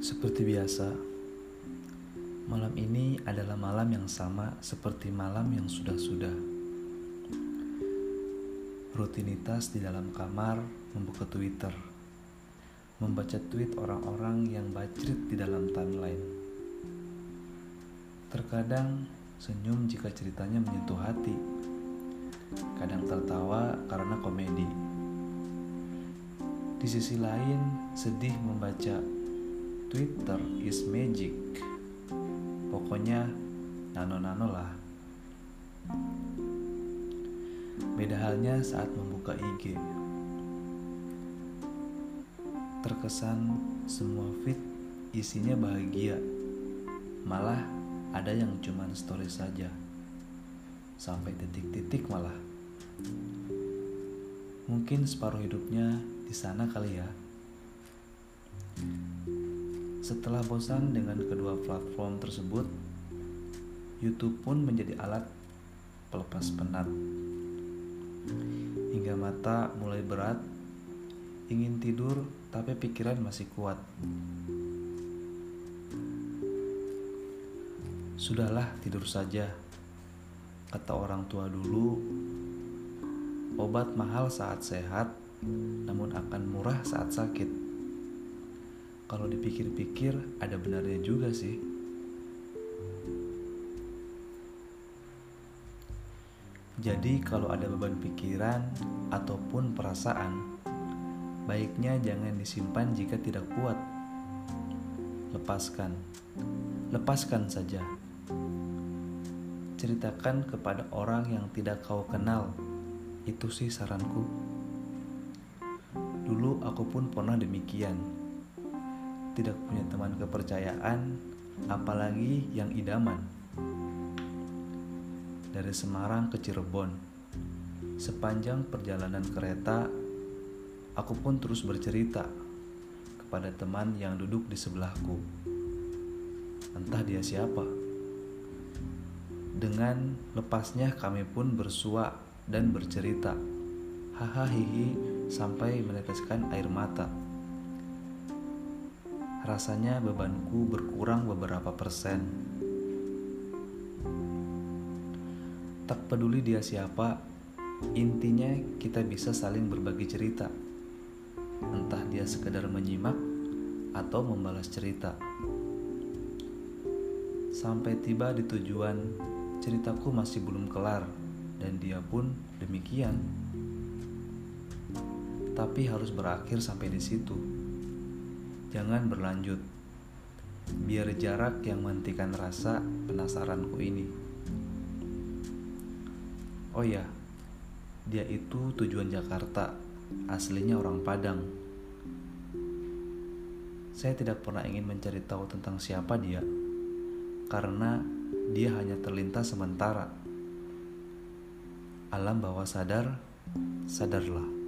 Seperti biasa, malam ini adalah malam yang sama seperti malam yang sudah-sudah. Rutinitas di dalam kamar membuka Twitter, membaca tweet orang-orang yang bacrit di dalam timeline. Terkadang senyum jika ceritanya menyentuh hati, kadang tertawa karena komedi. Di sisi lain, sedih membaca Twitter is magic. Pokoknya nano-nano lah. Beda halnya saat membuka IG. Terkesan semua feed isinya bahagia. Malah ada yang cuman story saja. Sampai titik-titik malah. Mungkin separuh hidupnya di sana kali ya. Setelah bosan dengan kedua platform tersebut, YouTube pun menjadi alat pelepas penat. Hingga mata mulai berat, ingin tidur tapi pikiran masih kuat. Sudahlah tidur saja, kata orang tua dulu. Obat mahal saat sehat, namun akan murah saat sakit kalau dipikir-pikir ada benarnya juga sih. Jadi kalau ada beban pikiran ataupun perasaan, baiknya jangan disimpan jika tidak kuat. Lepaskan. Lepaskan saja. Ceritakan kepada orang yang tidak kau kenal. Itu sih saranku. Dulu aku pun pernah demikian tidak punya teman kepercayaan, apalagi yang idaman. Dari Semarang ke Cirebon, sepanjang perjalanan kereta, aku pun terus bercerita kepada teman yang duduk di sebelahku. Entah dia siapa. Dengan lepasnya kami pun bersua dan bercerita. Hahaha sampai meneteskan air mata. Rasanya bebanku berkurang beberapa persen. Tak peduli dia siapa, intinya kita bisa saling berbagi cerita. Entah dia sekedar menyimak atau membalas cerita. Sampai tiba di tujuan, ceritaku masih belum kelar dan dia pun demikian. Tapi harus berakhir sampai di situ jangan berlanjut. Biar jarak yang menghentikan rasa penasaranku ini. Oh ya, dia itu tujuan Jakarta, aslinya orang Padang. Saya tidak pernah ingin mencari tahu tentang siapa dia, karena dia hanya terlintas sementara. Alam bawah sadar, sadarlah.